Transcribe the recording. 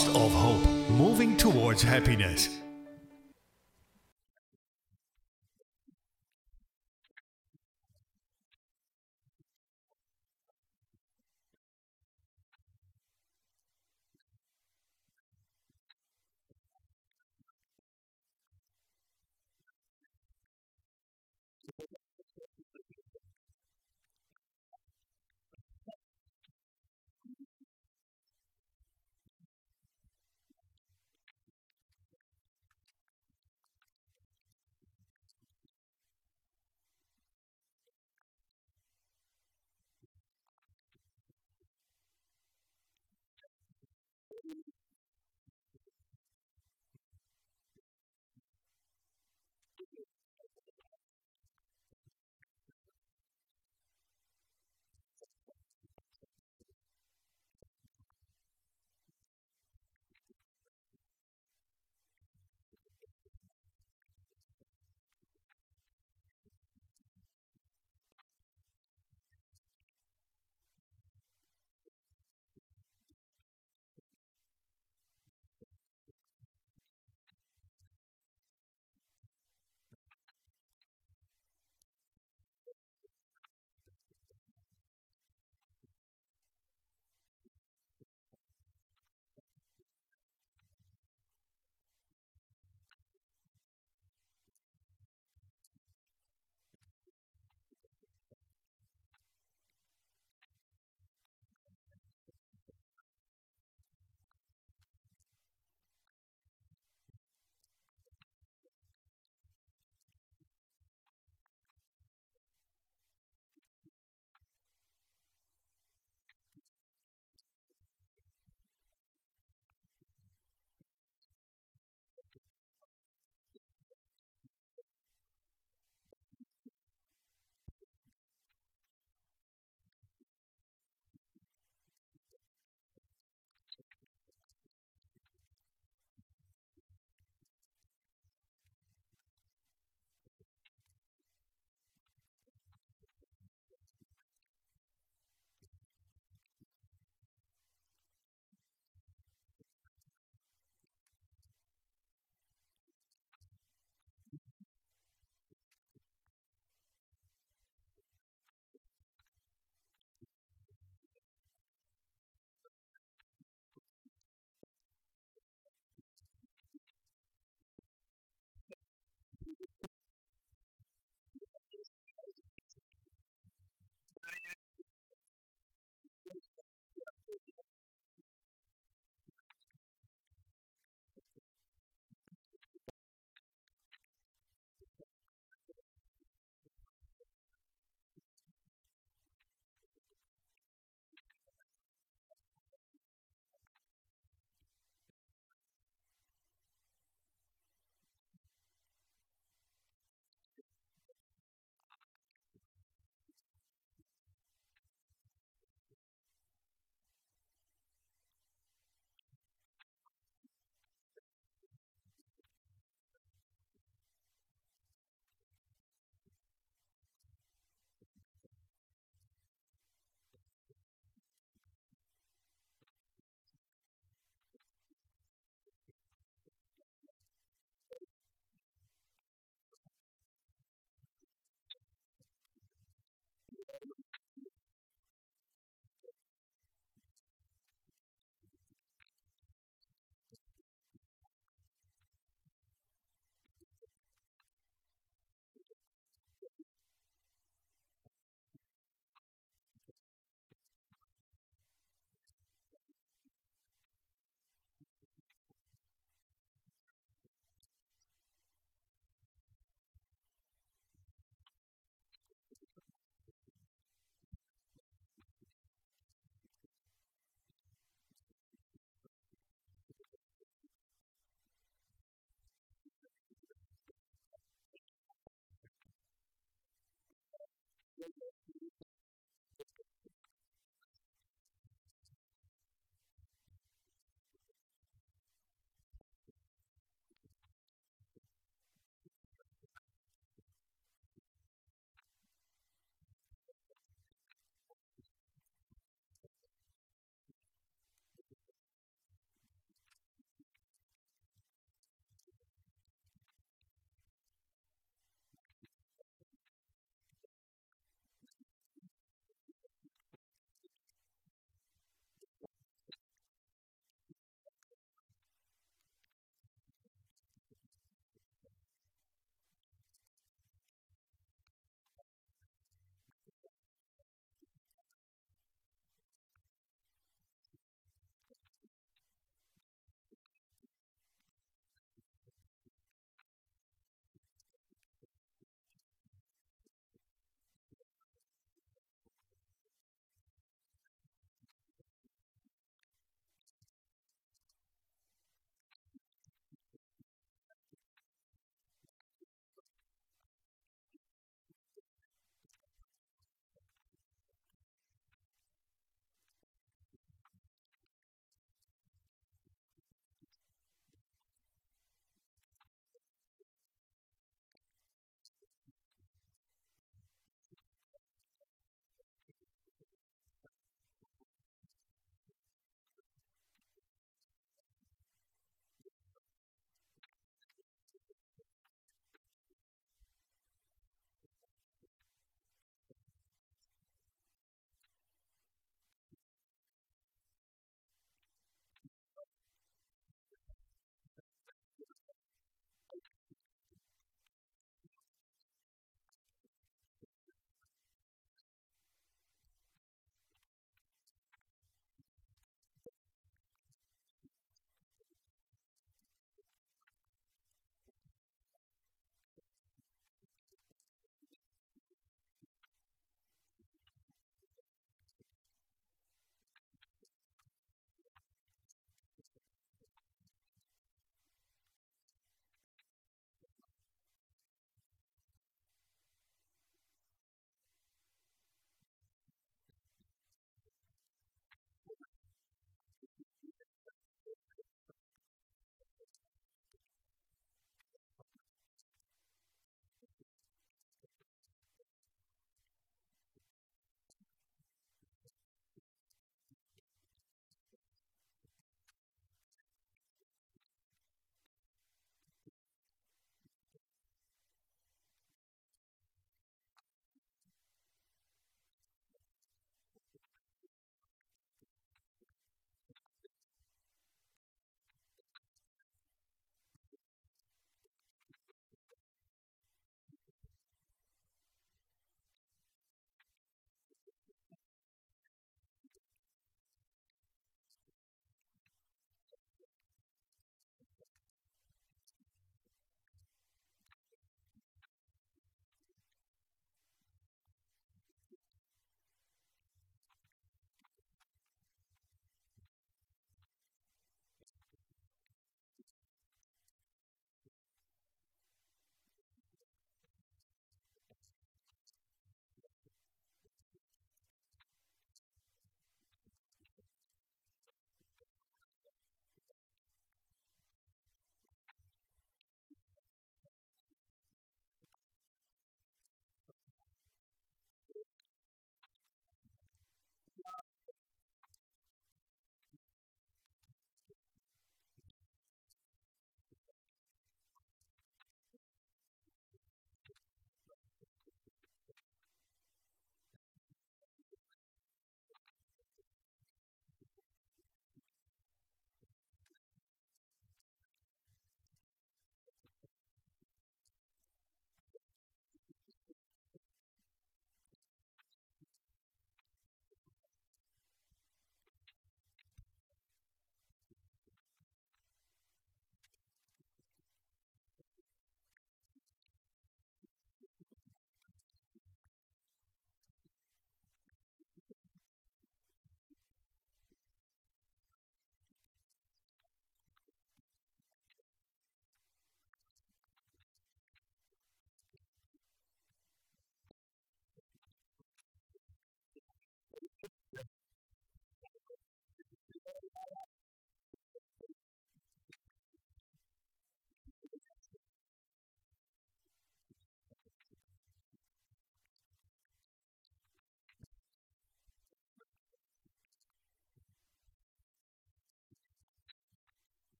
of hope, moving towards happiness.